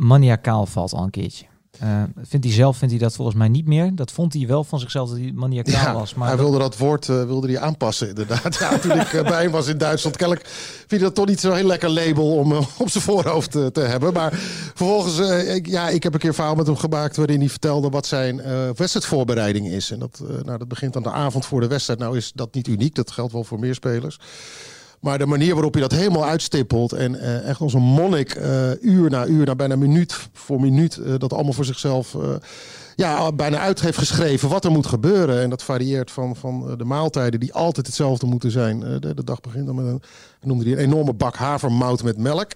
maniakaal valt al een keertje. Uh, vindt hij zelf vindt hij dat volgens mij niet meer. Dat vond hij wel van zichzelf dat hij maniakaal ja, was. Maar hij wilde dat woord uh, wilde hij aanpassen, inderdaad. Ja, toen ik uh, bij hem was in Duitsland, kennelijk vind je dat toch niet zo'n heel lekker label om op zijn voorhoofd te hebben. Maar vervolgens, ik, ja, ik heb een keer een verhaal met hem gemaakt waarin hij vertelde wat zijn wedstrijdvoorbereiding is. En dat, nou, dat begint aan de avond voor de wedstrijd. Nou is dat niet uniek, dat geldt wel voor meer spelers. Maar de manier waarop je dat helemaal uitstippelt en uh, echt als een monnik uh, uur na uur, na bijna minuut voor minuut, uh, dat allemaal voor zichzelf ja, bijna uit heeft geschreven wat er moet gebeuren. En dat varieert van, van de maaltijden die altijd hetzelfde moeten zijn. De, de, dag begint dan met een, noemde hij een enorme bak havermout met melk.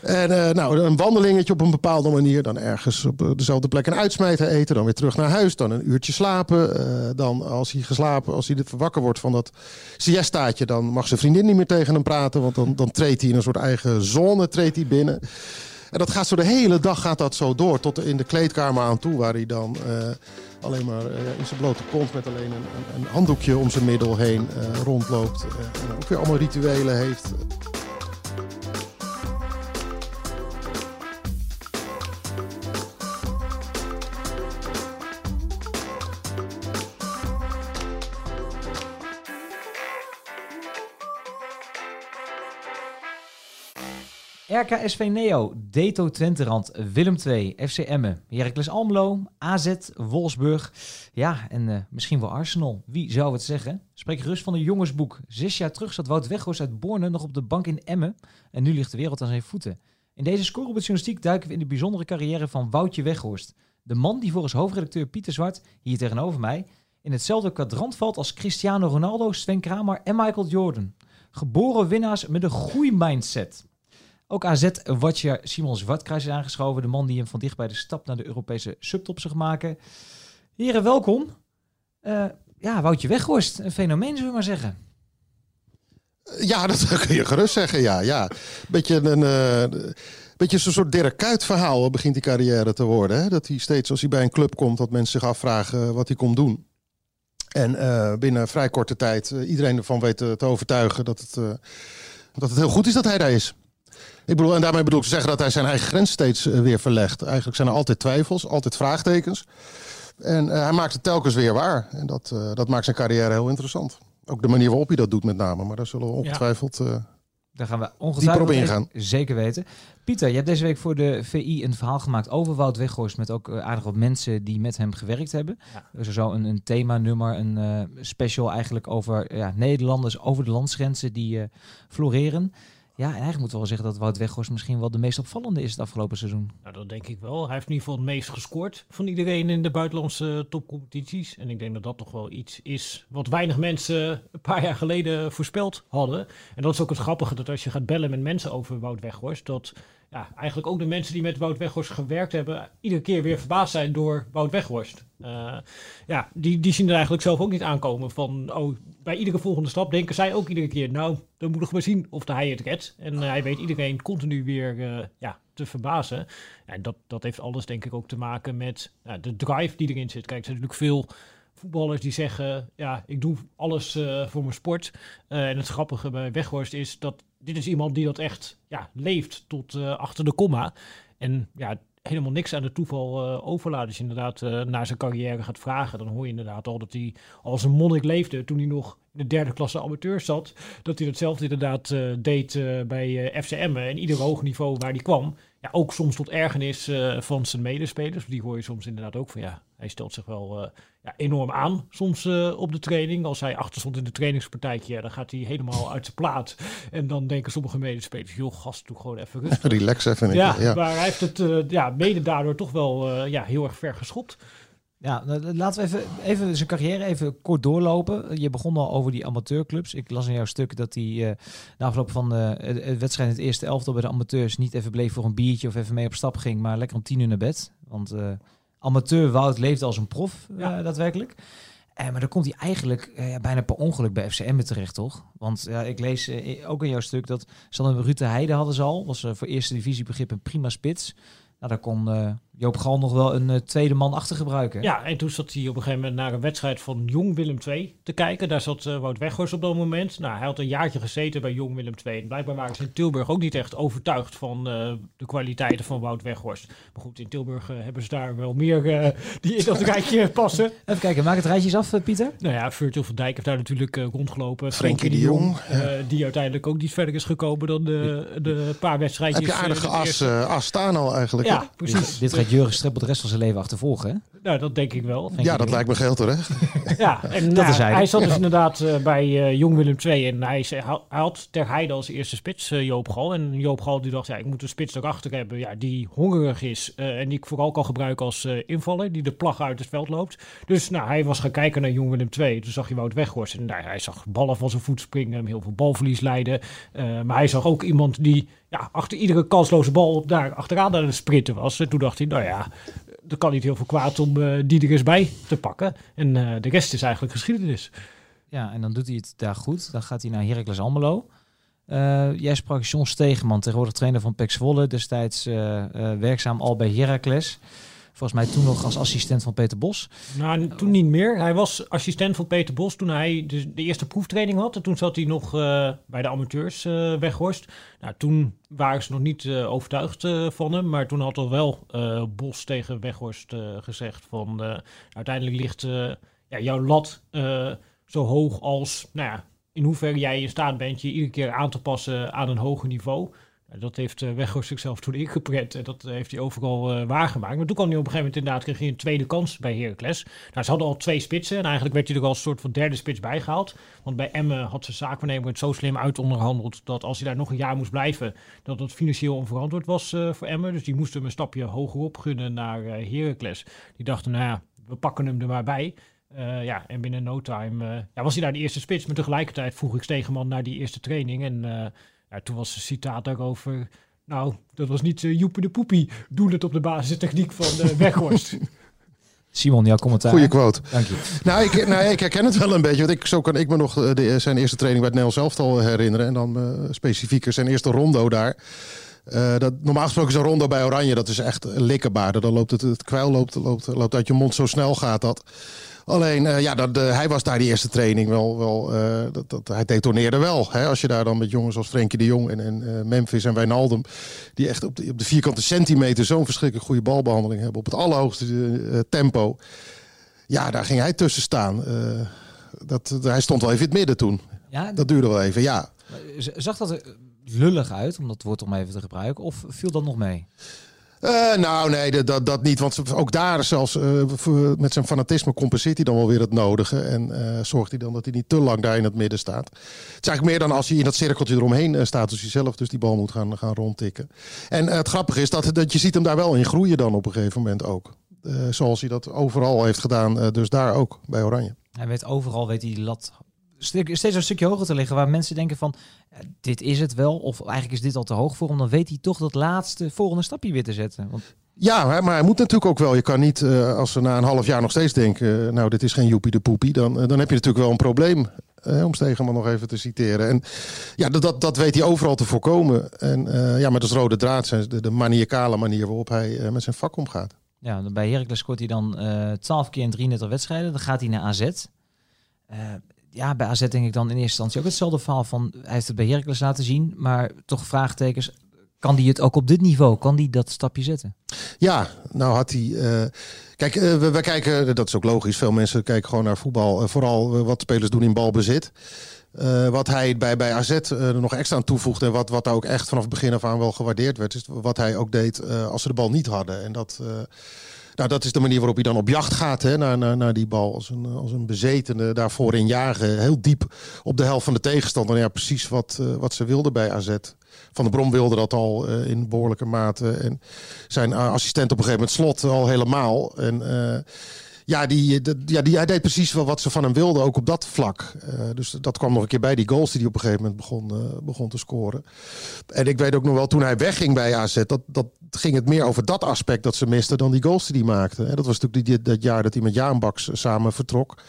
En uh, nou, een wandelingetje op een bepaalde manier. Dan ergens op eh, dezelfde plek een uitsmijter eten. Dan weer terug naar huis. Dan een uurtje slapen. Uh, dan als hij geslapen, als hij wakker wordt van dat siestaatje. Dan mag zijn vriendin niet meer tegen hem praten. Want dan, dan treedt hij in een soort eigen zone treedt hij binnen. En dat gaat zo de hele dag gaat dat zo door. Tot in de kleedkamer aan toe. Waar hij dan alleen maar in zijn blote kont met alleen een, een handdoekje om zijn middel heen rondloopt. en ook weer allemaal rituelen heeft. RKSV Neo, Deto Twenterand, Willem II, FC Emmen, Heracles Almelo, AZ, Wolfsburg. Ja, en uh, misschien wel Arsenal. Wie zou het zeggen? Spreek rust van een jongensboek. Zes jaar terug zat Wout Weghorst uit Borne nog op de bank in Emmen. En nu ligt de wereld aan zijn voeten. In deze score journalistiek duiken we in de bijzondere carrière van Woutje Weghorst. De man die volgens hoofdredacteur Pieter Zwart, hier tegenover mij, in hetzelfde kwadrant valt als Cristiano Ronaldo, Sven Kramer en Michael Jordan. Geboren winnaars met een groeimindset. Ook AZ-watcher Simon Zwartkruis is aangeschoven. De man die hem van dichtbij de stap naar de Europese subtop zag maken. Heren, welkom. Uh, ja, Woutje Weghorst, een fenomeen zullen we maar zeggen. Ja, dat kun je gerust zeggen, ja. ja. Beetje een... Uh, beetje zo'n soort Dirk Kuyt verhaal begint die carrière te worden. Hè? Dat hij steeds als hij bij een club komt, dat mensen zich afvragen wat hij komt doen. En binnen vrij korte tijd iedereen ervan weet te overtuigen dat het, dat het heel goed is dat hij daar is. Ik bedoel, en daarmee bedoel ik te zeggen dat hij zijn eigen grens steeds eh, weer verlegt. Eigenlijk zijn er altijd twijfels, altijd vraagtekens. En uh, hij maakt het telkens weer waar. En dat, uh, dat maakt zijn carrière heel interessant. Ook de manier waarop hij dat doet met name. Maar daar zullen we ongetwijfeld uh, daar gaan we ongetwijfeld op ingaan. Zeker weten. Pieter, je hebt deze week voor de VI een verhaal gemaakt over Wout Weghorst... met ook aardig wat mensen die met hem gewerkt hebben. Ja. Er is zo een, een thema-nummer, een special eigenlijk over ja, Nederlanders... over de landsgrenzen die floreren. Ja, en eigenlijk moeten we wel zeggen dat Wout Weghorst misschien wel de meest opvallende is het afgelopen seizoen. Nou, dat denk ik wel. Hij heeft in ieder geval het meest gescoord van iedereen in de buitenlandse topcompetities. En ik denk dat dat toch wel iets is wat weinig mensen een paar jaar geleden voorspeld hadden. En dat is ook het grappige, dat als je gaat bellen met mensen over Wout Weghorst, dat ja, eigenlijk ook de mensen die met Wout Weghorst gewerkt hebben, iedere keer weer verbaasd zijn door Wout Weghorst. Uh, ja, die, die zien er eigenlijk zelf ook niet aankomen van, oh, bij iedere volgende stap denken zij ook iedere keer, nou, dan moet ik maar zien of hij het redt. En uh, hij weet iedereen continu weer uh, ja, te verbazen. En dat, dat heeft alles denk ik ook te maken met de drive die erin zit. Kijk, er zijn natuurlijk veel voetballers die zeggen, ja, ik doe alles voor mijn sport. En het grappige bij Weghorst is dat dit is iemand die dat echt ja, leeft tot uh, achter de komma. En ja, helemaal niks aan de toeval uh, overlaat. Als je inderdaad uh, naar zijn carrière gaat vragen, dan hoor je inderdaad al dat hij als een monnik leefde toen hij nog in de derde klasse amateur zat. Dat hij datzelfde inderdaad deed bij FCM en ieder hoog niveau waar hij kwam. Ja, ook soms tot ergernis van zijn medespelers. Die hoor je soms inderdaad ook van ja, hij stelt zich wel ja, enorm aan soms uh, op de training. Als hij achter stond in de trainingspartijtje, ja, dan gaat hij helemaal uit zijn plaat. En dan denken sommige medespelers, joh gast, doe gewoon even rustig. Relax even. Ja, ja, maar hij heeft het ja, mede daardoor toch wel ja, heel erg ver geschopt. Ja, laten we even, even zijn carrière even kort doorlopen. Je begon al over die amateurclubs. Ik las in jouw stuk dat hij uh, na afloop van de wedstrijd in het eerste elftal bij de amateurs niet even bleef voor een biertje of even mee op stap ging, maar lekker om tien uur naar bed. Want amateur Wout leeft als een prof, ja. uh, daadwerkelijk. Uh, maar dan komt hij eigenlijk uh, bijna per ongeluk bij FCM terecht, toch? Want ik lees ook in jouw stuk dat Ruud de Heide hadden ze al. Was voor eerste divisie begrip een prima spits. Nou, daar kon Joop Gal nog wel een tweede man achter gebruiken. Ja, en toen zat hij op een gegeven moment naar een wedstrijd van Jong Willem II te kijken. Daar zat Wout Weghorst op dat moment. Nou, hij had een jaartje gezeten bij Jong Willem II. En blijkbaar waren ze in Tilburg ook niet echt overtuigd van de kwaliteiten van Wout Weghorst. Maar goed, in Tilburg hebben ze daar wel meer die in dat rijtje passen. Even kijken, maak het rijtjes af, Pieter. Nou ja, Virgil van Dijk heeft daar natuurlijk rondgelopen. Frenkie de Jong. die uiteindelijk ook niet verder is gekomen dan de, de paar wedstrijdjes. Heb je aardige as, as staan al eigenlijk. Ja, precies. Dit, gaat Jurgen Streppel de rest van zijn leven achtervolgen, hè? Nou, dat denk ik wel. ja, dat lijkt me geld terecht. ja, en dat is hij. hij zat dus inderdaad uh, bij uh, Jong Willem II en hij, hij had Ter Heide als eerste spits, uh, Joop Gal. En Joop Gal die dacht, ja, ik moet een spits erachter hebben ja, die hongerig is en die ik vooral kan gebruiken als invaller, die de plag uit het veld loopt. Dus nou, hij was gaan kijken naar Jong Willem II. Toen zag je Wout Weghorst en nou, hij zag ballen van zijn voet springen, heel veel balverlies leiden. maar hij zag ook iemand die ja, achter iedere kansloze bal daar achteraan aan het sprinten was. En toen dacht hij, nou ja, er kan niet heel veel kwaad om uh, die er eens bij te pakken. En uh, de rest is eigenlijk geschiedenis. Ja, en dan doet hij het daar goed. Dan gaat hij naar Heracles Almelo. Uh, jij sprak John Stegeman, tegenwoordig trainer van Pek Zwolle. Destijds werkzaam al bij Heracles. Volgens mij toen nog als assistent van Peter Bos. Nou, toen niet meer. Hij was assistent van Peter Bos toen hij de, de eerste proeftraining had. En toen zat hij nog uh, bij de amateurs uh, Weghorst. Nou, toen waren ze nog niet uh, overtuigd van hem. Maar toen had al wel Bos tegen Weghorst gezegd van... uiteindelijk ligt ja, jouw lat zo hoog als... Nou ja, in hoeverre jij in staat bent je iedere keer aan te passen aan een hoger niveau dat heeft uh, Weghorst zichzelf toen ingeprent. En dat heeft hij overal uh, waargemaakt. Maar toen kwam hij op een gegeven moment inderdaad kreeg hij een tweede kans bij Heracles. Nou, ze hadden al twee spitsen. En eigenlijk werd hij er als een soort van derde spits bijgehaald. Want bij Emmen had zijn zaakwaarnemer het zo slim uit onderhandeld... dat als hij daar nog een jaar moest blijven... dat het financieel onverantwoord was voor Emmen. Dus die moesten hem een stapje hogerop gunnen naar uh, Heracles. Die dachten, nou ja, we pakken hem er maar bij... ja, en binnen no time ja, was hij daar de eerste spits. Maar tegelijkertijd vroeg ik Stegeman naar die eerste training. En ja, toen was een citaat daarover. Nou, dat was niet uh, Joepie de Poepie. Doen het op de basistechniek van uh, Weghorst. Simon, jouw commentaar. Goeie quote. Dank je. Nou, ik, nou, ik herken het wel een beetje. Want ik, zo kan ik me nog eh, de, zijn eerste training bij het Nederlands elftal herinneren. En dan uh, specifieker zijn eerste rondo daar. Uh, dat, normaal gesproken is een rondo bij Oranje, dat is echt likkenbaar. Dan loopt het, het kwijl loopt, loopt, loopt uit je mond, zo snel gaat dat. Alleen, uh, ja, dat, uh, hij was daar die eerste training wel. wel uh, dat, dat, hij detoneerde wel. Hè? Als je daar dan met jongens als Frenkie de Jong en, en Memphis en Wijnaldum. die echt op de, op de vierkante centimeter zo'n verschrikkelijk goede balbehandeling hebben. op het allerhoogste tempo. Ja, daar ging hij tussen staan. dat, hij stond wel even in het midden toen. Ja, dat duurde wel even, ja. Zag dat er lullig uit, om dat woord om even te gebruiken? Of viel dat nog mee? Uh, nou, nee, dat, dat niet. Want ook daar zelfs uh, met zijn fanatisme compenseert hij dan wel weer het nodige. En uh, zorgt hij dan dat hij niet te lang daar in het midden staat. Het is eigenlijk meer dan als hij in dat cirkeltje eromheen staat. Dus hij zelf dus die bal moet gaan, gaan rondtikken. En het grappige is dat, dat je ziet hem daar wel in groeien dan op een gegeven moment ook. zoals hij dat overal heeft gedaan. dus daar ook bij Oranje. Hij weet overal, weet hij die lat steeds een stukje hoger te liggen. Waar mensen denken van, dit is het wel. Of eigenlijk is dit al te hoog voor hem. Dan weet hij toch dat laatste volgende stapje weer te zetten. Want... Ja, maar hij moet natuurlijk ook wel. Je kan niet, uh, als ze na een half jaar nog steeds denken... Uh, nou, dit is geen joepie de poepie. Dan, uh, dan heb je natuurlijk wel een probleem. om Stegenman nog even te citeren. En ja, dat, dat weet hij overal te voorkomen. En ja, met als rode draad zijn de, de maniacale manier waarop hij met zijn vak omgaat. Ja, bij Heracles scoort hij dan 12 keer in 33 wedstrijden. Dan gaat hij naar AZ ja, bij AZ denk ik dan in eerste instantie ook hetzelfde verhaal van... Hij heeft het bij Heracles laten zien, maar toch vraagtekens. Kan die het ook op dit niveau? Kan die dat stapje zetten? Ja, nou had hij... Uh, kijk, uh, we, kijken, dat is ook logisch. Veel mensen kijken gewoon naar voetbal. Uh, vooral wat spelers doen in balbezit. wat hij bij, bij AZ er nog extra aan toevoegde... en wat, wat ook echt vanaf het begin af aan wel gewaardeerd werd... is wat hij ook deed als ze de bal niet hadden. En dat... Nou, dat is de manier waarop hij dan op jacht gaat hè, naar, naar, naar die bal. Als een, als een bezetene daarvoor in jagen. Heel diep op de helft van de tegenstander. Ja, precies wat, uh, wat ze wilden bij AZ. Van de Brom wilde dat al uh, in behoorlijke mate. En zijn assistent op een gegeven moment slot al helemaal. En Ja, die, de, ja die, hij deed precies wel wat ze van hem wilden, ook op dat vlak. Uh, dus dat kwam nog een keer bij, die goals die hij op een gegeven moment begon, uh, begon te scoren. En ik weet ook nog wel, toen hij wegging bij AZ, dat, dat ging het meer over dat aspect dat ze misten dan die goals die hij maakte. En dat was natuurlijk die, dat jaar dat hij met Jaan Baks samen vertrok.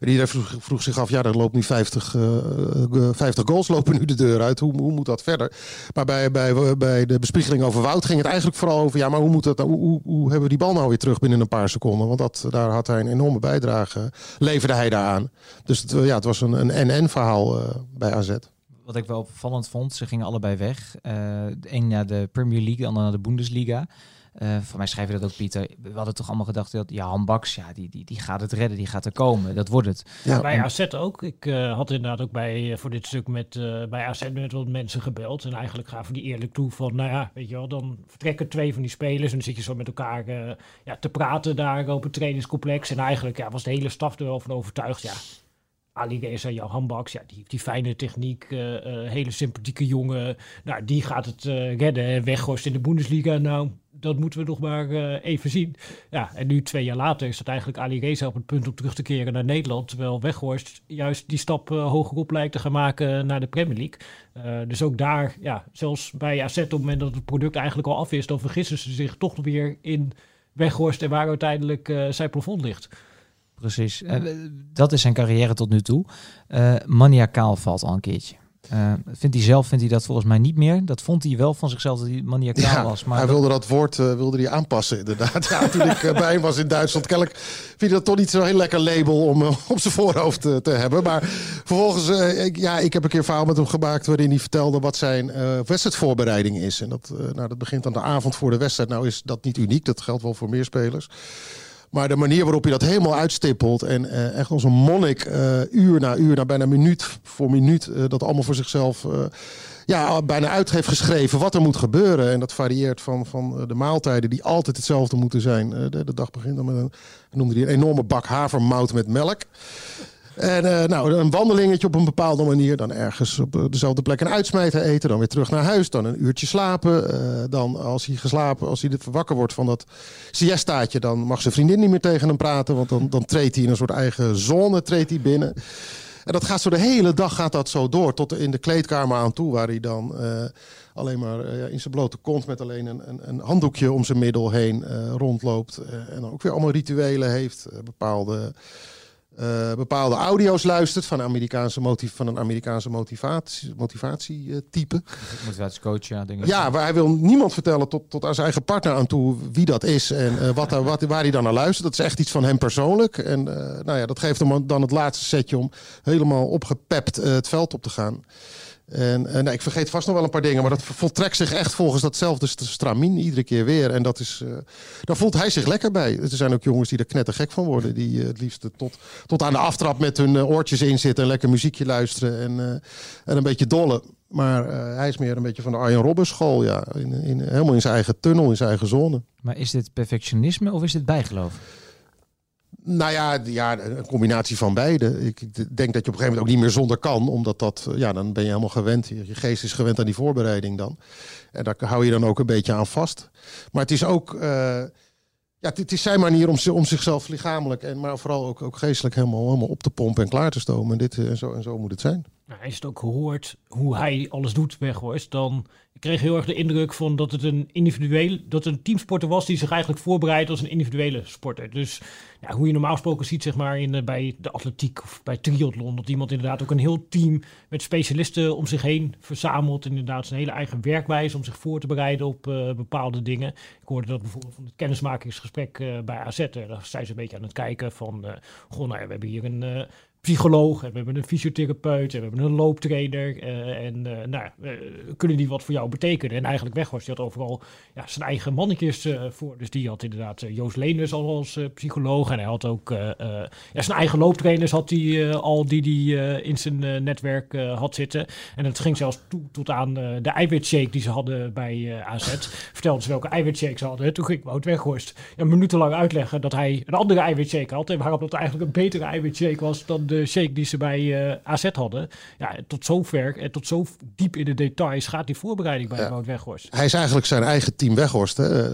En iedereen vroeg, vroeg, zich af, ja, er loopt nu 50, uh, 50 goals lopen nu de deur uit. Hoe, hoe moet dat verder? Maar bij, bij, bij de bespiegeling over Wout ging het eigenlijk vooral over, ja, maar hoe, moet dat, hoe, hoe, hoe hebben we die bal nou weer terug binnen een paar seconden? Want dat, daar had hij een enorme bijdrage, leverde hij daaraan. Dus het, ja, het was een, NN verhaal bij AZ wat ik wel opvallend vond, ze gingen allebei weg. Uh, de een naar de Premier League, de ander naar de Bundesliga. Uh, voor mij schrijven dat ook Pieter. We hadden toch allemaal gedacht dat ja, Baks, ja, die, die, die gaat het redden, die gaat er komen. Dat wordt het. Ja, bij AZ ook. Ik uh, had inderdaad ook bij, voor dit stuk met, uh, bij AZ met wat mensen gebeld. En eigenlijk gaven die eerlijk toe van, nou ja, weet je wel, dan vertrekken twee van die spelers. En dan zit je zo met elkaar ja, te praten daar op het trainingscomplex. En eigenlijk ja, was de hele staf er wel van overtuigd. Ja, Ali Reza, jouw handbaks, ja, die die fijne techniek, uh, uh, hele sympathieke jongen. Nou, die gaat het uh, redden en weggoost in de Bundesliga. Nou, dat moeten we nog maar even zien. Ja, en nu twee jaar later is het eigenlijk Ali Reza op het punt om terug te keren naar Nederland. Terwijl Weghorst juist die stap hogerop lijkt te gaan maken naar de Premier League. dus ook daar, ja, zelfs bij AZ op het moment dat het product eigenlijk al af is, dan vergissen ze zich toch weer in Weghorst en waar uiteindelijk zijn plafond ligt precies. Uh, dat is zijn carrière tot nu toe. Uh, maniacaal valt al een keertje. Uh, vindt hij zelf vindt hij dat volgens mij niet meer. Dat vond hij wel van zichzelf dat hij maniacaal ja, was. Maar hij wilde dat woord uh, wilde hij aanpassen, inderdaad. Ja, toen ik bij hem was in Duitsland, kennelijk vind je dat toch niet zo'n heel lekker label om op zijn voorhoofd te, te hebben. Maar vervolgens, ik, ja, ik heb een keer een verhaal met hem gemaakt waarin hij vertelde wat zijn wedstrijdvoorbereiding is. En dat, nou, dat begint aan de avond voor de wedstrijd. Nou is dat niet uniek, dat geldt wel voor meer spelers. Maar de manier waarop je dat helemaal uitstippelt en uh, echt als een monnik uh, uur na uur, na bijna minuut voor minuut, uh, dat allemaal voor zichzelf ja, bijna uit heeft geschreven wat er moet gebeuren. En dat varieert van, van de maaltijden die altijd hetzelfde moeten zijn. De, de, dag begint dan met een, noemde hij een enorme bak havermout met melk. En uh, nou, een wandelingetje op een bepaalde manier. Dan ergens op dezelfde plek een uitsmijter eten. Dan weer terug naar huis. Dan een uurtje slapen. Uh, dan als hij geslapen, als hij wakker wordt van dat siestaatje. Dan mag zijn vriendin niet meer tegen hem praten. Want dan, dan treedt hij in een soort eigen zone treedt hij binnen. En dat gaat zo de hele dag gaat dat zo door. Tot in de kleedkamer aan toe. Waar hij dan alleen maar in zijn blote kont met alleen een, een, een handdoekje om zijn middel heen rondloopt. en dan ook weer allemaal rituelen heeft. bepaalde uh, bepaalde audio's luistert van, Amerikaanse motiv van een Amerikaanse motivatie, motivatietype. Motivatiecoach, ja. Denk ik. Ja, waar hij wil niemand vertellen tot, tot aan zijn eigen partner aan toe wie dat is en uh, wat, wat, waar hij dan naar luistert. Dat is echt iets van hem persoonlijk. En uh, nou ja, dat geeft hem dan het laatste setje om helemaal opgepept het veld op te gaan. En, nou, ik vergeet vast nog wel een paar dingen, maar dat voltrekt zich echt volgens datzelfde stramien iedere keer weer. En dat is, uh, daar voelt hij zich lekker bij. Er zijn ook jongens die er knettergek van worden, die uh, het liefst tot, tot aan de aftrap met hun oortjes in zitten en lekker muziekje luisteren en, en een beetje dollen. Maar hij is meer een beetje van de Arjen Robben school, ja. In, in, helemaal in zijn eigen tunnel, in zijn eigen zone. Maar is dit perfectionisme of is dit bijgeloof? Nou ja, ja, een combinatie van beide. Ik denk dat je op een gegeven moment ook niet meer zonder kan, omdat dat, ja, dan ben je helemaal gewend. Je geest is gewend aan die voorbereiding dan. En daar hou je dan ook een beetje aan vast. Maar het is ook, uh, ja, het, is zijn manier om, om zichzelf lichamelijk en maar vooral ook, ook geestelijk helemaal, helemaal op te pompen en klaar te stomen. En, dit, en, zo, en zo moet het zijn. Nou, is het ook gehoord hoe hij alles doet, Weghorst, dan ik kreeg heel erg de indruk van dat het een individueel, dat het een teamsporter was die zich eigenlijk voorbereidt als een individuele sporter. Dus ja, hoe je normaal gesproken ziet, zeg maar, in, bij de atletiek of bij triathlon, dat iemand inderdaad ook een heel team met specialisten om zich heen verzamelt. Inderdaad, zijn hele eigen werkwijze om zich voor te bereiden op uh, bepaalde dingen. Ik hoorde dat bijvoorbeeld van het kennismakingsgesprek uh, bij AZ. Daar zijn ze een beetje aan het kijken van, uh, goh, nou ja, we hebben hier een psycholoog en we hebben een fysiotherapeut en we hebben een looptrainer. En nou, kunnen die wat voor jou betekenen? En eigenlijk weg was, die had overal ja, zijn eigen mannetjes voor. Dus die had inderdaad Joost Leeners al als psycholoog. En hij had ook ja, zijn eigen looptrainers had hij al die hij in zijn netwerk had zitten. En het ging zelfs toe tot aan de eiwitshake die ze hadden bij AZ. Vertelden ze welke eiwitshake ze hadden. Toen ging Wout Weghorst ja, minutenlang uitleggen dat hij een andere eiwitshake had. En waarop dat eigenlijk een betere eiwitshake was dan de shake die ze bij AZ hadden. Ja, tot zover en tot zo diep in de details gaat die voorbereiding bij ja. Wout Weghorst. Hij is eigenlijk zijn eigen team Weghorst. Hè?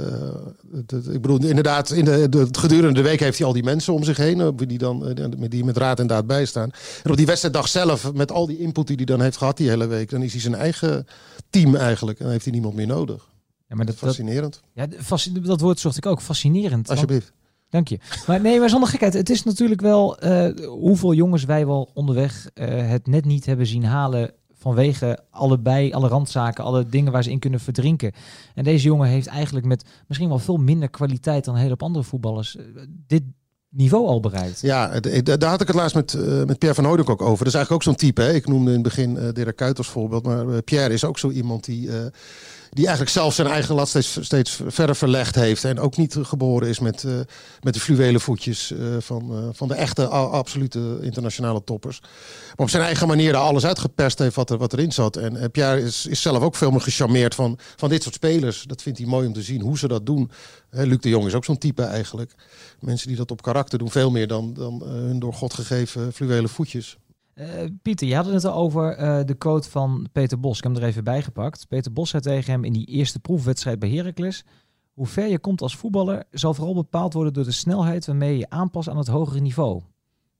ik bedoel, inderdaad, in de, de, gedurende de week heeft hij al die mensen om zich heen, die, dan, die met raad en daad bijstaan. En op die wedstrijddag zelf, met al die input die hij dan heeft gehad die hele week, dan is hij zijn eigen team eigenlijk. En dan heeft hij niemand meer nodig. Ja, maar dat, Fascinerend. Dat, ja, dat woord zocht ik ook. Fascinerend. Alsjeblieft. Dank je. Maar nee, maar zonder gekheid. Het is natuurlijk wel uh, hoeveel jongens wij wel onderweg uh, het net niet hebben zien halen. Vanwege allebei, alle randzaken, alle dingen waar ze in kunnen verdrinken. En deze jongen heeft eigenlijk met misschien wel veel minder kwaliteit dan een hele andere voetballers. Uh, dit niveau al bereikt. Ja, daar had ik het laatst met, uh, met Pierre van Hooydonk ook over. Dat is eigenlijk ook zo'n type. Hè? Ik noemde in het begin uh, Dirk Kuyt als voorbeeld. Maar Pierre is ook zo iemand die die eigenlijk zelf zijn eigen lat steeds, steeds verder verlegd heeft. En ook niet geboren is met, uh, met de fluwelen voetjes uh, van, uh, van de echte, absolute internationale toppers. Maar op zijn eigen manier daar alles uitgeperst heeft wat, er, wat erin zat. En Pierre is, is zelf ook veel meer gecharmeerd van, van dit soort spelers. Dat vindt hij mooi om te zien, hoe ze dat doen. Luc de Jong is ook zo'n type eigenlijk. Mensen die dat op karakter doen, veel meer dan, dan hun door God gegeven fluwelen voetjes. Uh, Pieter, je had het al over uh, de quote van Peter Bos. Ik heb hem er even bij gepakt. Peter Bos zei tegen hem in die eerste proefwedstrijd bij Heracles... Hoe ver je komt als voetballer zal vooral bepaald worden door de snelheid waarmee je aanpast aan het hogere niveau.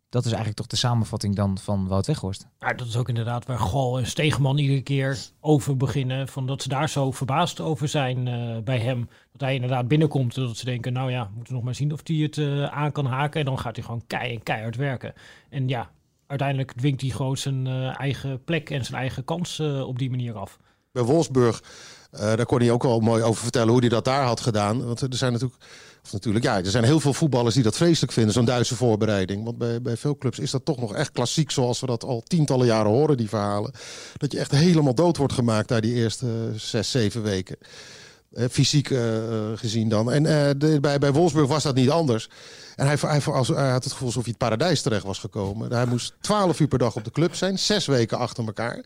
Dat is eigenlijk toch de samenvatting dan van Wout Weghorst. Ja, dat is ook inderdaad waar Gal en Stegeman iedere keer over beginnen. Van dat ze daar zo verbaasd over zijn uh, bij hem. Dat hij inderdaad binnenkomt. Dat ze denken, nou ja, moeten we nog maar zien of hij het aan kan haken. En dan gaat hij gewoon kei keihard werken. En ja, uiteindelijk dwingt hij gewoon zijn uh, eigen plek en zijn eigen kans uh, op die manier af. Bij Wolfsburg, uh, daar kon hij ook wel mooi over vertellen hoe hij dat daar had gedaan. Want er zijn natuurlijk, of natuurlijk, ja, er zijn heel veel voetballers die dat vreselijk vinden, zo'n Duitse voorbereiding. Want bij, bij veel clubs is dat toch nog echt klassiek, zoals we dat al tientallen jaren horen, die verhalen. Dat je echt helemaal dood wordt gemaakt daar die eerste zes, zeven weken. Fysiek gezien dan. En de, bij, bij Wolfsburg was dat niet anders. En hij, hij, hij had het gevoel alsof hij het paradijs terecht was gekomen. Hij moest 12 uur per dag op de club zijn, zes weken achter elkaar.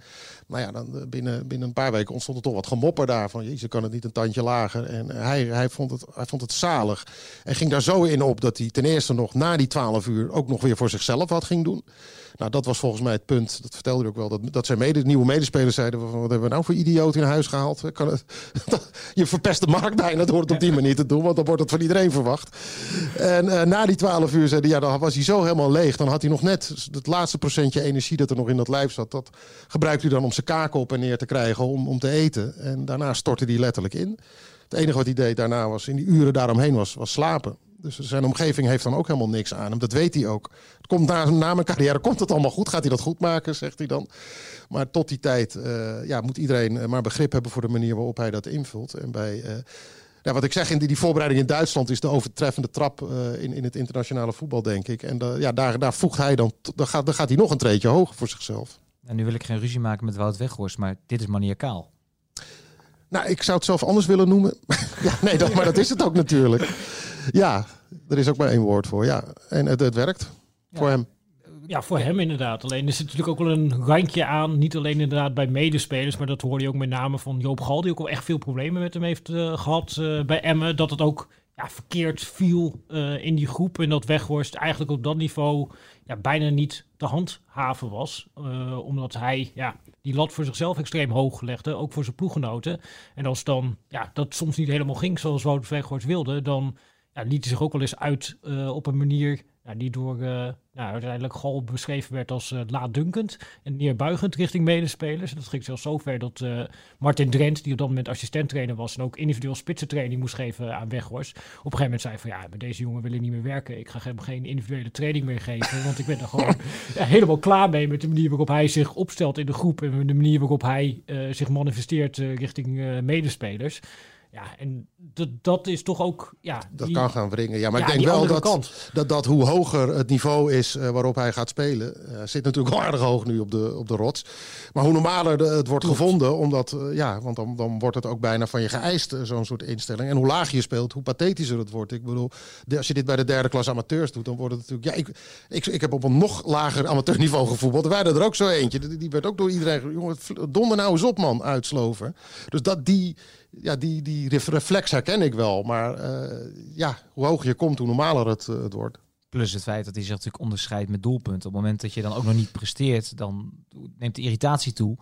Nou ja, dan eh, binnen, binnen een paar weken ontstond er toch wat gemopper daar. Van, jezus, kan het niet een tandje lager? En hij, hij, vond het, hij vond het zalig. En ging daar zo in op dat hij ten eerste nog na die 12 uur ook nog weer voor zichzelf wat ging doen. Nou, dat was volgens mij het punt. Dat vertelde hij ook wel. Dat, dat zijn mede, nieuwe medespelers zeiden: van, wat hebben we nou voor idioot in huis gehaald? Kan het, je verpest de markt bijna door het op die manier te doen, want dan wordt het van iedereen verwacht. En uh, na die 12 uur zei hij: ja, dan was hij zo helemaal leeg. Dan had hij nog net het laatste procentje energie dat er nog in dat lijf zat. Dat gebruikte hij dan om zijn kaken op en neer te krijgen om, om te eten. En daarna stortte hij letterlijk in. Het enige wat hij deed daarna was in die uren daaromheen was, was slapen. Dus zijn omgeving heeft dan ook helemaal niks aan hem. Dat weet hij ook. Het komt na, na mijn carrière komt het allemaal goed. Gaat hij dat goed maken, zegt hij dan. Maar tot die tijd uh, ja, moet iedereen maar begrip hebben voor de manier waarop hij dat invult. En bij, ja, wat ik zeg, in die, die voorbereiding in Duitsland is de overtreffende trap in, in het internationale voetbal, denk ik. En ja, daar, daar voegt hij dan, dan gaat, dan gaat hij nog een treetje hoger voor zichzelf. En nu wil ik geen ruzie maken met Wout Weghorst, maar dit is maniakaal. Nou, ik zou het zelf anders willen noemen. ja, nee, dat, maar dat is het ook natuurlijk. Ja, er is ook maar één woord voor. Ja. En het, het werkt ja. voor hem. Ja, voor hem inderdaad. Alleen er zit natuurlijk ook wel een randje aan. Niet alleen inderdaad bij medespelers, maar dat hoorde je ook met name van Joop Gal, die ook wel echt veel problemen met hem heeft uh, gehad uh, bij Emmen. Dat het ook ja, verkeerd viel uh, in die groep. En dat Weghorst eigenlijk op dat niveau ja, bijna niet te handhaven was. omdat hij ja, die lat voor zichzelf extreem hoog legde, ook voor zijn ploeggenoten. En als dan ja, dat soms niet helemaal ging zoals Wout Weghorst wilde, dan ja, liet hij zich ook wel eens uit uh, op een manier die door uh, nou, uiteindelijk Gal beschreven werd als uh, en neerbuigend richting medespelers. Dat ging zelfs zover dat uh, Martin Drent, die op dat moment assistenttrainer was en ook individueel spitsentraining moest geven aan Weghorst, op een gegeven moment zei van ja, met deze jongen wil ik niet meer werken. Ik ga hem geen individuele training meer geven, want ik ben er gewoon ja, helemaal klaar mee met de manier waarop hij zich opstelt in de groep en de manier waarop hij zich manifesteert richting medespelers. Ja, en dat is toch ook. Ja, dat kan gaan wringen. Ja, maar ik denk wel dat, dat, dat hoe hoger het niveau is uh, waarop hij gaat spelen. Uh, zit natuurlijk wel aardig hoog nu op de, op de rots. Maar hoe normaler de, het wordt gevonden, omdat, uh, ja, want dan, dan wordt het ook bijna van je geëist, zo'n soort instelling. En hoe lager je speelt, hoe pathetischer het wordt. Ik bedoel, de, als je dit bij de derde klas amateurs doet, dan wordt het natuurlijk. Ja, ik, ik, ik heb op een nog lager amateurniveau gevoetbald. Wij hadden er ook zo eentje. Die, die werd ook door iedereen. Jongen, donder nou eens op, man, uitsloven. Dus dat die ja, die, die reflex herken ik wel. Maar uh, ja, hoe hoger je komt, hoe normaler het, uh, het wordt. Plus het feit dat hij zich natuurlijk onderscheidt met doelpunten. Op het moment dat je dan ook nog niet presteert, dan neemt de irritatie toe.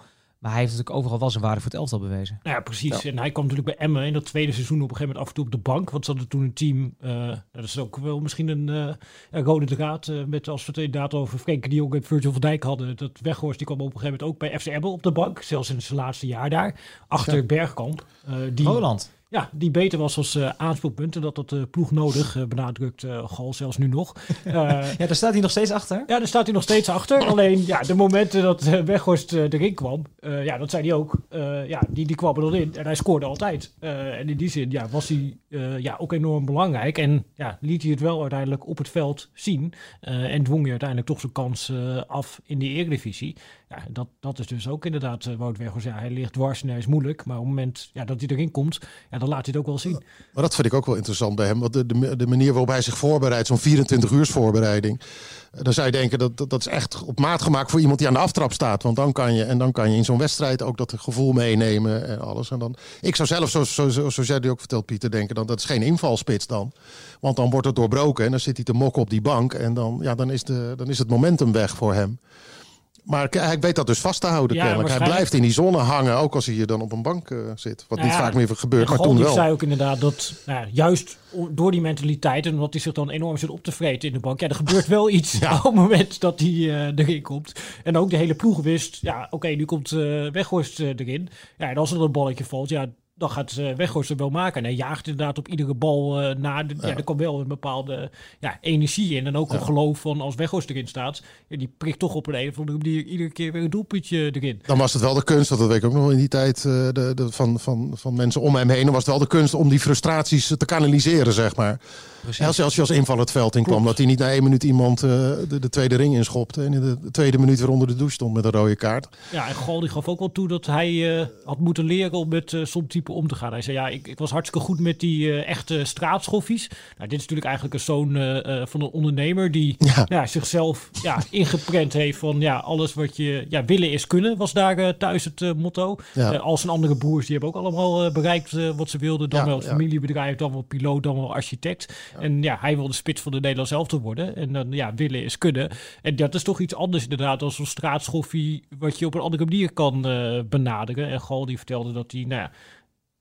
Maar hij heeft natuurlijk overal wel zijn waarde voor het elftal bewezen. Nou ja, precies. En hij kwam natuurlijk bij Emmen in dat tweede seizoen op een gegeven moment af en toe op de bank. Want ze hadden toen een team, uh, dat is ook wel misschien een, uh, een rode draad. Uh, met als we het inderdaad over Frenkie de Jong en Virgil van Dijk hadden. Dat Weghorst die kwam op een gegeven moment ook bij FC Emmen op de bank. Zelfs in zijn laatste jaar daar. Achter ja. Bergkamp. die, Roland. Ja, die beter was als uh, aanspoelpunt. En dat dat de ploeg nodig, uh, benadrukt uh, Gal zelfs nu nog. ja, daar staat hij nog steeds achter. Ja, daar staat hij nog steeds achter. Alleen, ja, de momenten dat Weghorst erin kwam, ja, dat zei hij ook. ja, die, die kwam er in en hij scoorde altijd. en in die zin, ja, was hij ja, ook enorm belangrijk. En ja, liet hij het wel uiteindelijk op het veld zien. en dwong hij uiteindelijk toch zijn kans af in de Eredivisie. Ja, dat, dat is dus ook inderdaad uh, Wout Weghorst. Hij ligt dwars en hij is moeilijk. Maar op het moment ja, dat hij erin komt, ja, dan laat hij het ook wel zien. Maar dat vind ik ook wel interessant bij hem. Want de, de, de manier waarop hij zich voorbereidt, zo'n 24 uur voorbereiding. Eh, dan zou je denken dat, dat, dat is echt op maat gemaakt voor iemand die aan de aftrap staat. Want dan kan je, en dan kan je in zo'n wedstrijd ook dat gevoel meenemen en alles. En dan, ik zou zelf, zoals zo, zo, jij die ook vertelt, Pieter, denken dan dat is geen invalspits dan. Want dan wordt het doorbroken en dan zit hij te mokken op die bank. En dan, ja, dan, is, de, dan is het momentum weg voor hem. Maar hij weet dat dus vast te houden. Ja, Hij blijft in die zone hangen, ook als hij hier dan op een bank uh, zit. Wat niet vaak meer gebeurt, maar toen wel. zei ook inderdaad dat nou, juist door die mentaliteit en omdat hij zich dan enorm zit op te vreten in de bank. Ja, er gebeurt wel iets op het moment dat hij uh, erin komt. En ook de hele ploeg wist, ja, oké, nu komt uh, Weghorst erin. Ja, en als er een balletje valt, ja, dan gaat uh, Weghorst er wel maken. En hij jaagt inderdaad op iedere bal uh, naar. De, ja. er komt wel een bepaalde ja, energie in. En ook een geloof van als Weghorst erin staat. Ja, die prikt toch op een, een of andere manier iedere keer weer een doelpuntje erin. Dan was het wel de kunst, dat weet ik ook nog in die tijd uh, de, de, van, van, van mensen om hem heen. Dan was het wel de kunst om die frustraties te kanaliseren, zeg maar. Als, als je als inval het veld in kwam, dat hij niet na één minuut iemand de, de, tweede ring inschopte. En in de, tweede minuut weer onder de douche stond met een rode kaart. Ja, en Gal die gaf ook wel toe dat hij had moeten leren om met uh, soms type om te gaan. Hij zei, ja, ik, ik was hartstikke goed met die echte straatschoffies. Nou, dit is natuurlijk eigenlijk een zoon van een ondernemer die ja. ja zichzelf ja, ingeprent heeft van ja, alles wat je ja, willen is kunnen, was daar thuis het motto. Ja. als een andere broers, die hebben ook allemaal bereikt wat ze wilden. Dan wel familiebedrijf, dan wel piloot, dan wel architect. En ja, hij wilde spits van de Nederlands elftal worden. En dan ja, willen is kunnen. En dat is toch iets anders inderdaad als een straatschoffie wat je op een andere manier kan benaderen. En Gal die vertelde dat hij, nou ja,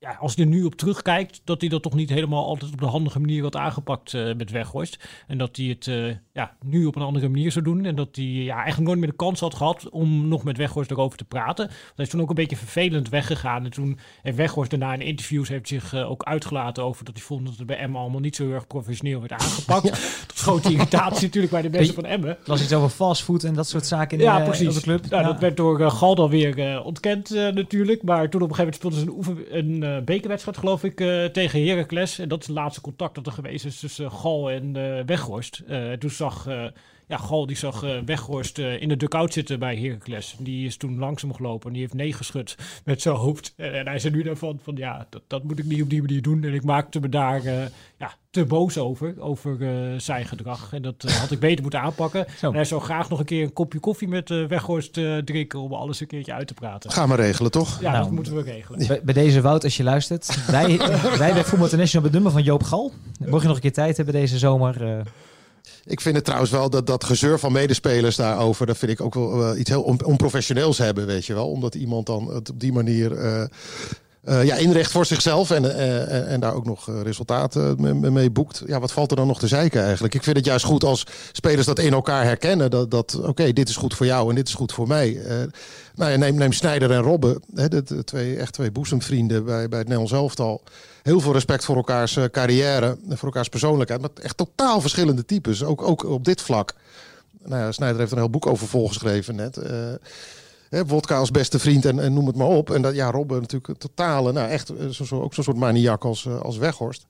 ja, als hij er nu op terugkijkt, dat hij dat toch niet helemaal altijd op de handige manier had aangepakt uh, met Weghorst. En dat hij het uh, ja, nu op een andere manier zou doen. En dat hij ja, eigenlijk nooit meer de kans had gehad om nog met Weghorst erover te praten. Dat is toen ook een beetje vervelend weggegaan. En toen heeft Weghorst daarna in interviews heeft zich uh, ook uitgelaten over dat hij vond dat het bij Emma allemaal niet zo heel erg professioneel werd aangepakt. ja. Dat grote irritatie natuurlijk bij de mensen van Emmen. was iets over fastfood en dat soort zaken in ja, de, precies. de club. Nou, ja. Dat werd door Gal dan weer ontkend natuurlijk. Maar toen op een gegeven moment speelden ze een, oefen, een bekerwedstrijd, geloof ik, uh, tegen Heracles. En dat is het laatste contact dat er geweest is tussen Gal en uh, Weghorst. Toen zag ja, Gal die zag uh, Weghorst uh, in de dugout zitten bij Heracles. Die is toen langzaam gelopen en die heeft nee geschud met zijn hoofd. En, en hij zei nu daarvan van ja, dat, dat, moet ik niet op die manier doen. En ik maakte me daar uh, ja, te boos over, over zijn gedrag. En dat had ik beter moeten aanpakken. Zo. En hij zou graag nog een keer een kopje koffie met Weghorst drinken om alles een keertje uit te praten. Gaan we regelen, toch? Ja, nou, dat moeten we regelen. Bij, bij, deze Wout, als je luistert. wij, wij bij Voetbal International het nummer van Joop Gal. Mocht je nog een keer tijd hebben deze zomer... Ik vind het trouwens wel dat dat gezeur van medespelers daarover, dat vind ik ook wel uh, iets heel on onprofessioneels hebben, weet je wel. Omdat iemand dan het op die manier uh, ja, inricht voor zichzelf en, uh, en daar ook nog resultaten mee, boekt. Ja, wat valt er dan nog te zeiken eigenlijk? Ik vind het juist goed als spelers dat in elkaar herkennen. Dat, dat oké, dit is goed voor jou en dit is goed voor mij. Uh, nou ja, neem, neem Snijder en Robben, hè, de, twee, echt twee boezemvrienden bij, bij het Nederlands elftal. Heel veel respect voor elkaars carrière, voor elkaars persoonlijkheid. Maar echt totaal verschillende types, ook, ook op dit vlak. Nou ja, Snijder heeft er een heel boek over volgeschreven net. Hè, wodka als beste vriend en, en, noem het maar op. En dat, ja, Robben natuurlijk een totale, nou echt zo, zo, ook zo'n soort maniak als, als Weghorst.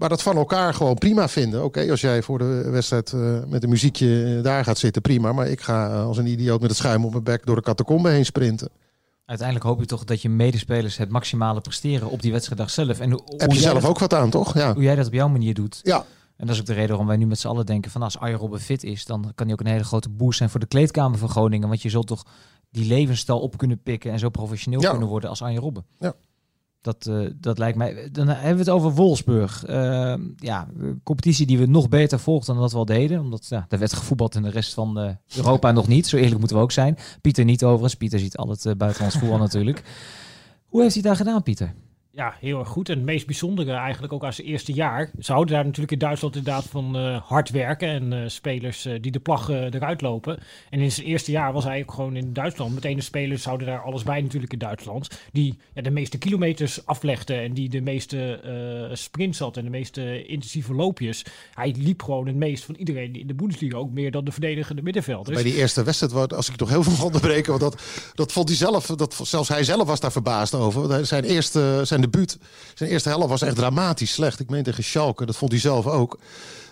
Maar dat van elkaar gewoon prima vinden. Oké, okay, als jij voor de wedstrijd uh, met een muziekje daar gaat zitten, prima. Maar ik ga uh, als een idioot met het schuim op mijn bek door de catacombe heen sprinten. Uiteindelijk hoop je toch dat je medespelers het maximale presteren op die wedstrijddag zelf. En hoe, Heb je zelf dat, ook wat aan, toch? Ja. Hoe jij dat op jouw manier doet. Ja. En dat is ook de reden waarom wij nu met z'n allen denken van als Arjen Robben fit is, dan kan hij ook een hele grote boost zijn voor de kleedkamer van Groningen. Want je zult toch die levensstijl op kunnen pikken en zo professioneel ja. kunnen worden als Arjen Robben. Ja. Dat, uh, dat lijkt mij. Dan hebben we het over Wolfsburg. Uh, ja, competitie die we nog beter volgden dan dat we al deden. Omdat ja, er werd gevoetbald in de rest van uh, Europa nog niet. Zo eerlijk moeten we ook zijn. Pieter niet overigens. Pieter ziet al het buitenlands voetbal natuurlijk. Hoe heeft hij daar gedaan, Pieter? Ja, heel erg goed. En het meest bijzondere eigenlijk ook als eerste jaar. Ze houden daar natuurlijk in Duitsland inderdaad van uh, hard werken en uh, spelers uh, die de plag eruit lopen. En in zijn eerste jaar was hij ook gewoon in Duitsland. Meteen de spelers houden daar alles bij natuurlijk in Duitsland. Die ja, de meeste kilometers aflegden en die de meeste sprints had en de meeste intensieve loopjes. Hij liep gewoon het meest van iedereen in de Bundesliga, ook meer dan de verdedigende middenvelders. Bij die eerste wedstrijd, als ik toch heel veel onderbreken, want dat, dat vond hij zelf, dat, zelfs hij zelf was daar verbaasd over. Zijn eerste, zijn debuut, zijn eerste helft was echt dramatisch slecht. Ik meen tegen Schalke, dat vond hij zelf ook.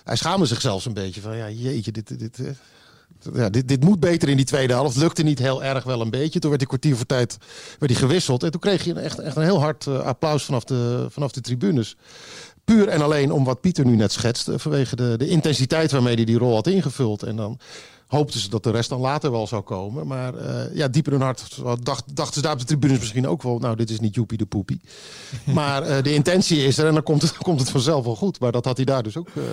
Hij schaamde zich zelfs een beetje van, ja jeetje, dit, dit, ja, dit, dit moet beter in die tweede helft. Lukte niet heel erg wel een beetje. Toen werd hij kwartier voor tijd werd hij gewisseld. En toen kreeg je echt, echt een heel hard uh, applaus vanaf de, vanaf de tribunes. Puur en alleen om wat Pieter nu net schetste. Vanwege de, de intensiteit waarmee hij die rol had ingevuld. En dan hoopten ze dat de rest dan later wel zou komen. Maar uh, ja, diep in hun hart dacht, dachten ze daar op de tribunes misschien ook wel... nou, dit is niet Joepie de Poepie. maar uh, de intentie is er en dan komt het, komt het vanzelf wel goed. Maar dat had hij daar dus ook... Uh,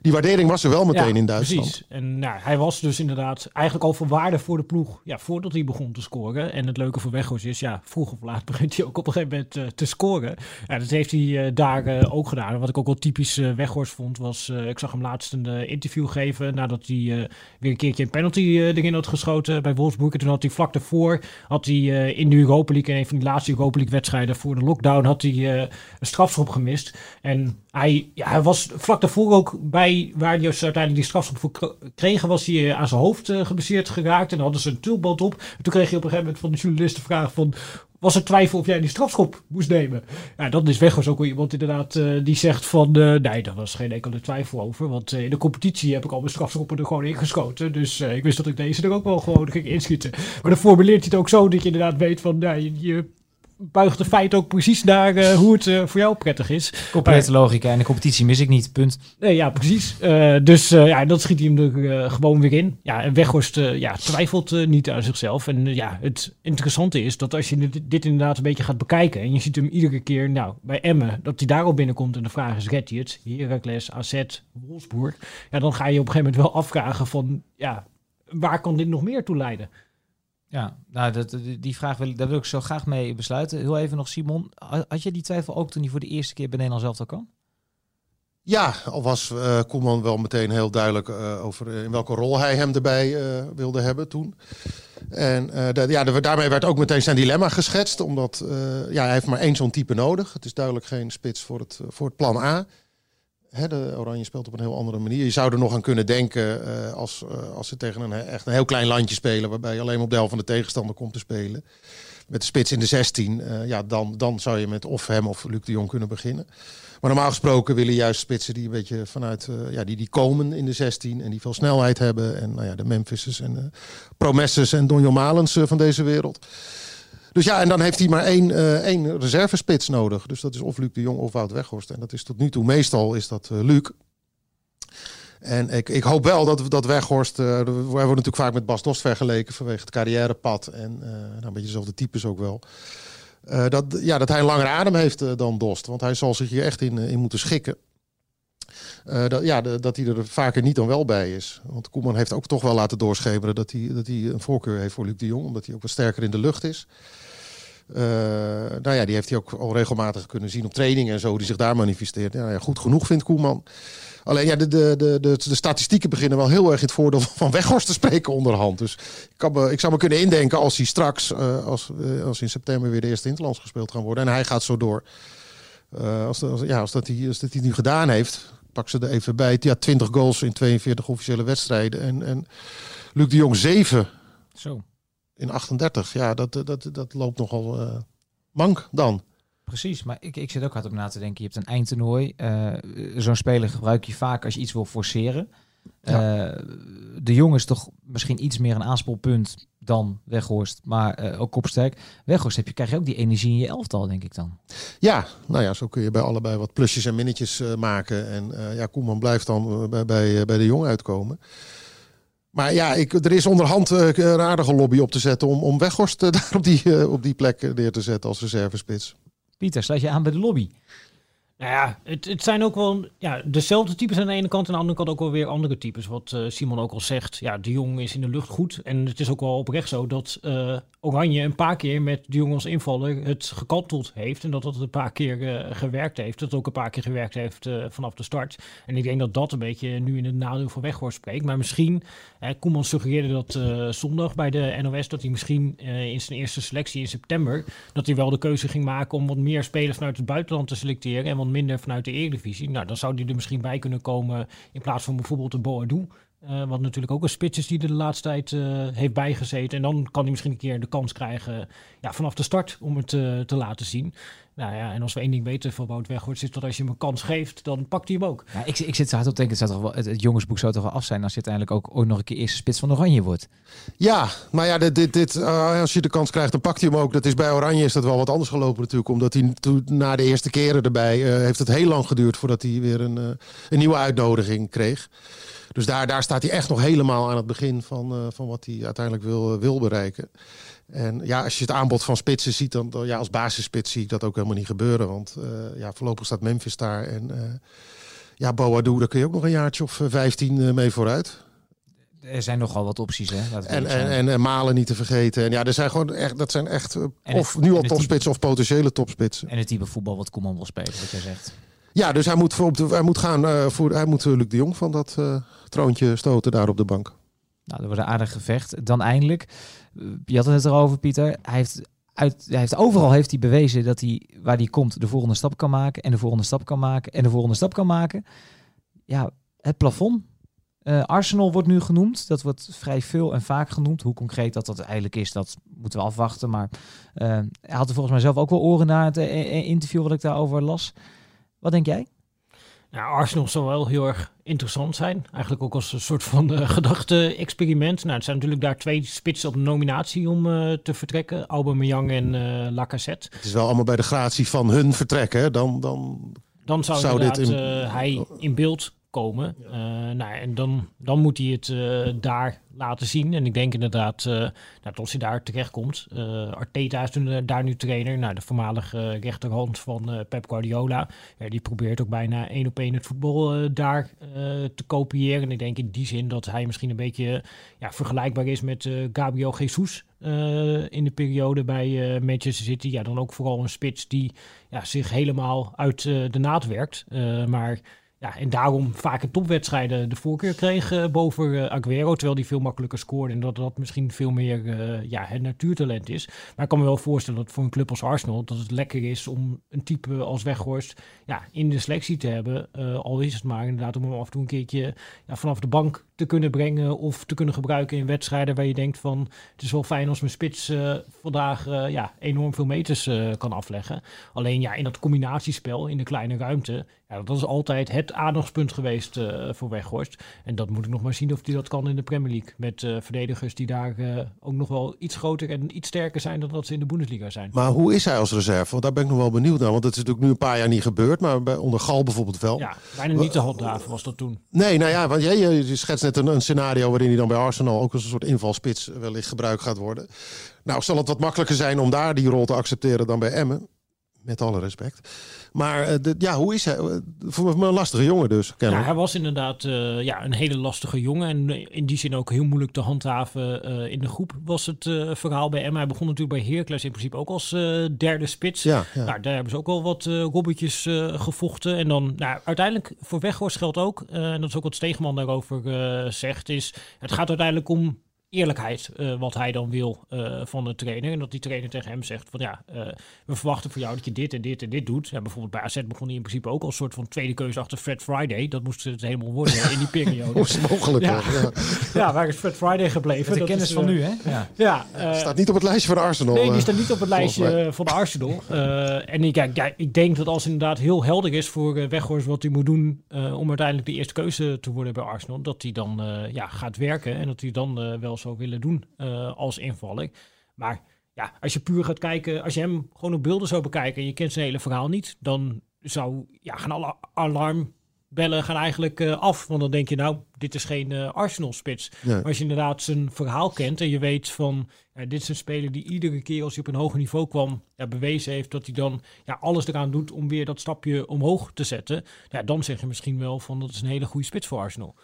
die waardering was er wel meteen ja, in Duitsland. Precies. En nou, hij was dus inderdaad eigenlijk al van waarde voor de ploeg... Ja, voordat hij begon te scoren. En het leuke voor Weghorst is, ja, vroeg of laat begint hij ook op een gegeven moment te scoren. Ja, dat heeft hij daar ook gedaan. Wat ik ook wel typisch Weghorst vond was... ik zag hem laatst een interview geven nadat hij weer een een penalty uh, erin had geschoten bij Wolfsburg. En toen had hij vlak daarvoor, had hij uh, in de Europa League, in een van die laatste Europa League wedstrijden voor de lockdown, had hij uh, een strafschop gemist. En hij, ja, hij was vlak daarvoor ook bij waar hij dus uiteindelijk die strafschop voor kregen, was hij aan zijn hoofd geblesseerd geraakt. En dan hadden ze een tulband op. En toen kreeg hij op een gegeven moment van de journalist de vraag van was er twijfel of jij die strafschop moest nemen. Ja, dat is Weghorst ook iemand inderdaad uh, die zegt van... Uh, nee, daar was geen enkele twijfel over. Want uh, in de competitie heb ik al mijn strafschoppen er gewoon ingeschoten. Dus ik wist dat ik deze er ook wel gewoon ging inschieten. Maar dan formuleert hij het ook zo dat je inderdaad weet van... Je, je buigt de feit ook precies naar uh, hoe het uh, voor jou prettig is. Complete uh, logica. En de competitie mis ik niet, punt. Nee, ja, precies. dus ja, dat schiet hij hem er gewoon weer in. Ja, en Weghorst ja, twijfelt niet aan zichzelf. En ja, het interessante is dat als je dit, dit, inderdaad een beetje gaat bekijken... en je ziet hem iedere keer, nou, bij Emmen, dat hij daar al binnenkomt... en de vraag is, redt hij het? Heracles, AZ, Wolfsburg. Ja, dan ga je op een gegeven moment wel afvragen van... ja, waar kan dit nog meer toe leiden? Ja, nou, dat, die vraag wil, daar wil ik zo graag mee besluiten. Heel even nog, Simon. Had je die twijfel ook toen hij voor de eerste keer bij Nederland zelf al kwam? Ja, al was uh, Koeman wel meteen heel duidelijk uh, over in welke rol hij hem erbij wilde hebben toen. En ja, daarmee werd ook meteen zijn dilemma geschetst, omdat ja, hij heeft maar één zo'n type nodig. Het is duidelijk geen spits voor het, voor het plan A. De Oranje speelt op een heel andere manier. Je zou er nog aan kunnen denken uh, als, uh, als ze tegen een, echt een heel klein landje spelen, waarbij je alleen op de helft van de tegenstander komt te spelen. Met de spits in de 16, uh, ja, dan, dan zou je met of hem of Luc de Jong kunnen beginnen. Maar normaal gesproken willen juist spitsen die een beetje vanuit, ja, die, die komen in de 16 en die veel snelheid hebben. En nou ja, de Memphises en Promesses en Donjon Malens van deze wereld. Dus ja, en dan heeft hij maar één, uh, één reservespits nodig. Dus dat is of Luc de Jong of Wout Weghorst. En dat is tot nu toe meestal is dat uh, Luc. En ik, ik hoop wel dat, dat Weghorst... Uh, we worden natuurlijk vaak met Bas Dost vergeleken vanwege het carrièrepad. En nou, een beetje dezelfde types ook wel. dat, ja, dat hij een langere adem heeft dan Dost. Want hij zal zich hier echt in, in moeten schikken. Uh, dat, ja, dat hij er vaker niet dan wel bij is. Want Koeman heeft ook toch wel laten doorschemeren dat hij, dat hij een voorkeur heeft voor Luc de Jong. Omdat hij ook wat sterker in de lucht is. Uh, nou ja, die heeft hij ook al regelmatig kunnen zien op trainingen en zo, die zich daar manifesteert. Ja, ja, goed genoeg vindt Koeman. Alleen ja, de, de, de, de, statistieken beginnen wel heel erg in het voordeel van Weghorst te spreken onderhand. Dus ik, kan ik zou me kunnen indenken als hij straks, uh, als, als in september weer de eerste Interlands gespeeld gaan worden. En hij gaat zo door. als, ja, als, dat hij, als dat hij nu gedaan heeft, pak ze er even bij. Ja, 20 goals in 42 officiële wedstrijden. En, en Luc de Jong 7. Zo in 38. Ja, dat, dat, dat loopt nogal uh, mank dan. Precies, maar ik, ik zit ook hard op na te denken. Je hebt een eindtoernooi. Uh, Zo'n speler gebruik je vaak als je iets wil forceren. Ja. Uh, de jongen is toch misschien iets meer een aanspoelpunt dan Weghorst, maar uh, ook kopsterk. Weghorst heb je, krijg je ook die energie in je elftal, denk ik dan. Ja, nou ja, zo kun je bij allebei wat plusjes en minnetjes uh, maken. En ja, Koeman blijft dan bij, bij, bij de jongen uitkomen. Maar ja, ik, er is onderhand uh, een aardige lobby op te zetten om, om Weghorst uh, daar op die, uh, op die plek neer te zetten als reservespits. Pieter, sluit je aan bij de lobby? Nou ja, het, het zijn ook wel ja, dezelfde types aan de ene kant. En aan de andere kant ook wel weer andere types. Wat uh, Simon ook al zegt. Ja, de Jong is in de lucht goed. En het is ook wel oprecht zo dat uh, Oranje een paar keer met de Jong als invaller het gekanteld heeft. En dat dat een paar keer uh, gewerkt heeft. Dat het ook een paar keer gewerkt heeft vanaf de start. En ik denk dat dat een beetje nu in het nadeel van Weghorst spreekt. Maar misschien, Koeman suggereerde dat zondag bij de NOS. Dat hij misschien in zijn eerste selectie in september. Dat hij wel de keuze ging maken om wat meer spelers vanuit het buitenland te selecteren. En wat minder vanuit de Eredivisie. Nou, dan zou die er misschien bij kunnen komen in plaats van bijvoorbeeld de Boadu. Uh, wat natuurlijk ook een spits is die er de laatste tijd uh, heeft bijgezeten. En dan kan hij misschien een keer de kans krijgen ja, vanaf de start om het uh, te laten zien. Nou ja, en als we één ding weten van Wout Weghorst is dat als je hem een kans geeft, dan pakt hij hem ook. Ja, ik, ik zit zo hard op te denken, het, zou toch wel, het, jongensboek zou toch wel af zijn als je uiteindelijk ook ooit nog een keer eerste spits van Oranje wordt. Ja, maar ja, dit, dit, dit als je de kans krijgt, dan pakt hij hem ook. Dat is bij Oranje is dat wel wat anders gelopen natuurlijk. Omdat hij toen na de eerste keren erbij, heeft het heel lang geduurd voordat hij weer een, een nieuwe uitnodiging kreeg. Dus daar, daar staat hij echt nog helemaal aan het begin van, uh, van wat hij uiteindelijk wil, wil bereiken. En ja, als je het aanbod van spitsen ziet, dan, dan ja, als basisspits zie ik dat ook helemaal niet gebeuren. Want uh, ja, voorlopig staat Memphis daar. En uh, ja, Boadu, daar kun je ook nog een jaartje of 15 mee vooruit. Er zijn nogal wat opties, hè? En, en, en, en, Malen niet te vergeten. En ja, er zijn gewoon echt, dat zijn echt of nu al topspitsen of potentiële topspitsen. En het type voetbal wat Koeman wil spelen, wat jij zegt. Ja, dus hij moet, voor, hij moet gaan uh, voor. Hij moet Luc de Jong van dat uh, troontje stoten daar op de bank. Nou, dat wordt een aardig gevecht. Dan eindelijk. Je had het net erover, Pieter. Hij heeft, uit, hij heeft overal heeft hij bewezen dat hij waar hij komt de volgende stap kan maken. En de volgende stap kan maken. En de volgende stap kan maken. Ja, het plafond. Arsenal wordt nu genoemd. Dat wordt vrij veel en vaak genoemd. Hoe concreet dat dat eigenlijk is, dat moeten we afwachten. Maar hij had er volgens mij zelf ook wel oren naar het interview wat ik daarover las. Wat denk jij? Nou, Arsenal zou wel heel erg interessant zijn. Eigenlijk ook als een soort van uh, gedachte-experiment. Nou, het zijn natuurlijk daar twee spitsen op nominatie om uh, te vertrekken. Aubameyang en uh, Lacazette. Het is wel allemaal bij de gratie van hun vertrekken. Dan, dan, dan zou, zou dit in... hij in beeld komen. Uh, nou, en dan, dan moet hij het uh, daar laten zien. En ik denk inderdaad uh, dat als hij daar terechtkomt. Uh, Arteta is daar nu trainer. Nou, de voormalige rechterhand van Pep Guardiola. die probeert ook bijna één op één het voetbal daar te kopiëren. En ik denk in die zin dat hij misschien een beetje ja, vergelijkbaar is met Gabriel Jesus. in de periode bij Manchester City. Ja, dan ook vooral een spits die ja, zich helemaal uit de naad werkt. maar ja, en daarom vaak in topwedstrijden de voorkeur kreeg uh, boven uh, Aguero. Terwijl die veel makkelijker scoorde. En dat dat misschien veel meer uh, ja, het natuurtalent is. Maar ik kan me wel voorstellen dat voor een club als Arsenal... dat het lekker is om een type als Weghorst ja, in de selectie te hebben. al is het maar inderdaad om hem af en toe een keertje ja, vanaf de bank te kunnen brengen... of te kunnen gebruiken in wedstrijden waar je denkt van... het is wel fijn als mijn spits vandaag ja, enorm veel meters kan afleggen. Alleen ja, in dat combinatiespel, in de kleine ruimte... Ja, dat is altijd het aandachtspunt geweest voor Weghorst. En dat moet ik nog maar zien of hij dat kan in de Premier League. Met verdedigers die daar ook nog wel iets groter en iets sterker zijn dan dat ze in de Bundesliga zijn. Maar hoe is hij als reserve? Want daar ben ik nog wel benieuwd naar. Want het is natuurlijk nu een paar jaar niet gebeurd, maar bij, onder Gal bijvoorbeeld wel. Ja, bijna niet te handhaven was dat toen. Nee, nou ja, want jij je schetst net een, een scenario waarin hij dan bij Arsenal ook als een soort invalspits wellicht gebruikt gaat worden. Nou, zal het wat makkelijker zijn om daar die rol te accepteren dan bij Emmen? Met alle respect. Maar de, ja, hoe is hij? Uh, voor me een lastige jongen dus. Ja, hij was inderdaad uh, ja, een hele lastige jongen. En in die zin ook heel moeilijk te handhaven in de groep was het verhaal bij Emma. Hij begon natuurlijk bij Heracles in principe ook als derde spits. Ja, ja. Nou, daar hebben ze ook al wat robbetjes gevochten. En dan nou, uiteindelijk voor Weghorst geldt ook, en dat is ook wat Stegeman daarover zegt, is het gaat uiteindelijk om eerlijkheid uh, wat hij dan wil uh, van de trainer. En dat die trainer tegen hem zegt van ja, uh, we verwachten van jou dat je dit en dit en dit doet. Ja, bijvoorbeeld bij AZ begon hij in principe ook als soort van tweede keuze achter Fred Friday. Dat moest het helemaal worden in die periode. Hoe is het mogelijk? Ja, ja. ja. waar is Fred Friday gebleven? de kennis is, van nu, hè? Ja. ja staat niet op het lijstje van de Arsenal. Nee, die staat niet op het lijstje van de Arsenal. en ik, ja, ik denk dat als inderdaad heel helder is voor Weghorst wat hij moet doen om uiteindelijk de eerste keuze te worden bij Arsenal, dat hij dan ja, gaat werken en dat hij dan wel zou willen doen uh, als invaller. Maar ja, als je puur gaat kijken, als je hem gewoon op beelden zou bekijken en je kent zijn hele verhaal niet, dan zou ja, gaan alle alarm bellen gaan eigenlijk eh, af. Want dan denk je, nou, dit is geen eh, Arsenal-spits. Ja. Maar als je inderdaad zijn verhaal kent en je weet van... Ja, dit is een speler die iedere keer als hij op een hoger niveau kwam... Ja, bewezen heeft dat hij dan ja, alles eraan doet om weer dat stapje omhoog te zetten. Ja, dan zeg je misschien wel van dat is een hele goede spits voor Arsenal.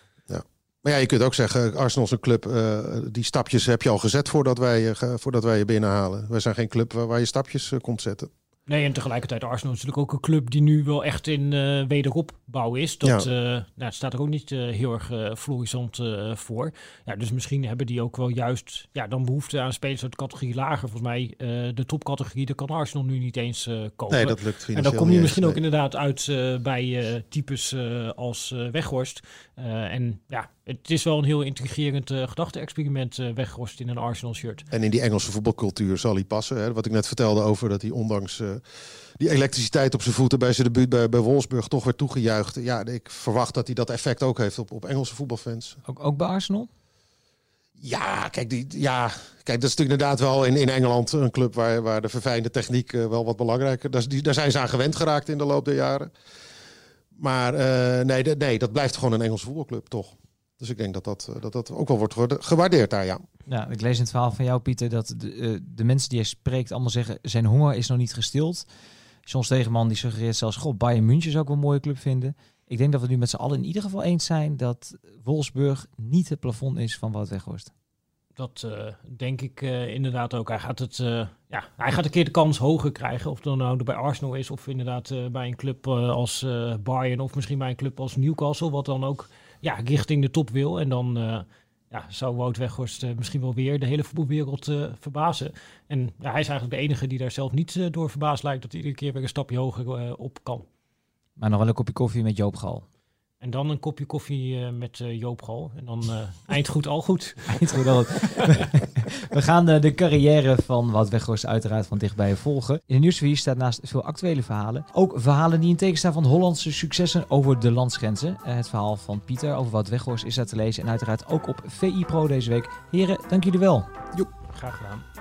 Maar ja, je kunt ook zeggen, Arsenal is een club, eh, die stapjes heb je al gezet voordat wij, je ge- voordat wij je binnenhalen. Wij zijn geen club waar, waar je stapjes eh, komt zetten. Nee, en tegelijkertijd Arsenal is natuurlijk ook een club die nu wel echt in eh, wederopbouw is. Dat eh, nou, het staat er ook niet eh, heel erg eh florissant eh, voor. Ja, dus misschien hebben die ook wel juist ja, dan behoefte aan spelers uit de categorie lager. Volgens mij eh, de topcategorie, daar kan Arsenal nu niet eens eh kopen. Nee, dat lukt en dan kom je misschien ook inderdaad uit eh, bij eh, types eh, als eh, Weghorst. Eh, en ja, het is wel een heel intrigerend eh gedachte-experiment eh, Weghorst in een Arsenal-shirt. En in die Engelse voetbalcultuur zal hij passen. Hè? Wat ik net vertelde over dat hij ondanks eh, die elektriciteit op zijn voeten bij zijn debuut bij, bij Wolfsburg toch werd toegejuicht. Ja, ik verwacht dat hij dat effect ook heeft op, op Engelse voetbalfans. Ook, ook bij Arsenal? Ja, kijk, die, ja, kijk, dat is natuurlijk inderdaad wel in, in Engeland een club waar, waar de verfijnde techniek wel wat belangrijker is. Daar zijn ze aan gewend geraakt in de loop der jaren. Maar eh, nee, de- nee, dat blijft gewoon een Engelse voetbalclub, toch? Dus ik denk dat dat, eh, dat, dat ook wel wordt gewaarde- gewaardeerd daar, ja. Ja, ik lees in het verhaal van jou, Pieter, dat de, eh, de mensen die hij spreekt allemaal zeggen... zijn honger is nog niet gestild. John Stegeman die suggereert zelfs... God, Bayern München zou ik wel een mooie club vinden. Ik denk dat we het nu met z'n allen in ieder geval eens zijn... dat Wolfsburg niet het plafond is van Wout Weghorst. Dat eh, denk ik eh, inderdaad ook. Hij gaat, het, eh, ja, hij gaat een keer de kans hoger krijgen. Of het dan nou bij Arsenal is of inderdaad eh, bij een club eh, als eh, Bayern of misschien bij een club als Newcastle. Wat dan ook ja, richting de top wil. En dan eh, ja, zou Wout Weghorst eh, misschien wel weer de hele voetbalwereld eh, verbazen. En ja, hij is eigenlijk de enige die daar zelf niet door verbaasd lijkt. Dat hij iedere keer weer een stapje hoger op kan. Maar nog wel een kopje koffie met Joop Gal. En dan een kopje koffie met eh, Joop Gal. En dan eh, eind goed, al goed. Niet goed, al. We gaan eh, de carrière van Wout Weghorst uiteraard van dichtbij volgen. In de nieuwsvier staat naast veel actuele verhalen ook verhalen die in teken staan van Hollandse successen over de landsgrenzen. Eh, het verhaal van Pieter over Wout Weghorst is daar te lezen en uiteraard ook op VI Pro deze week. Heren, dank jullie wel. Graag gedaan.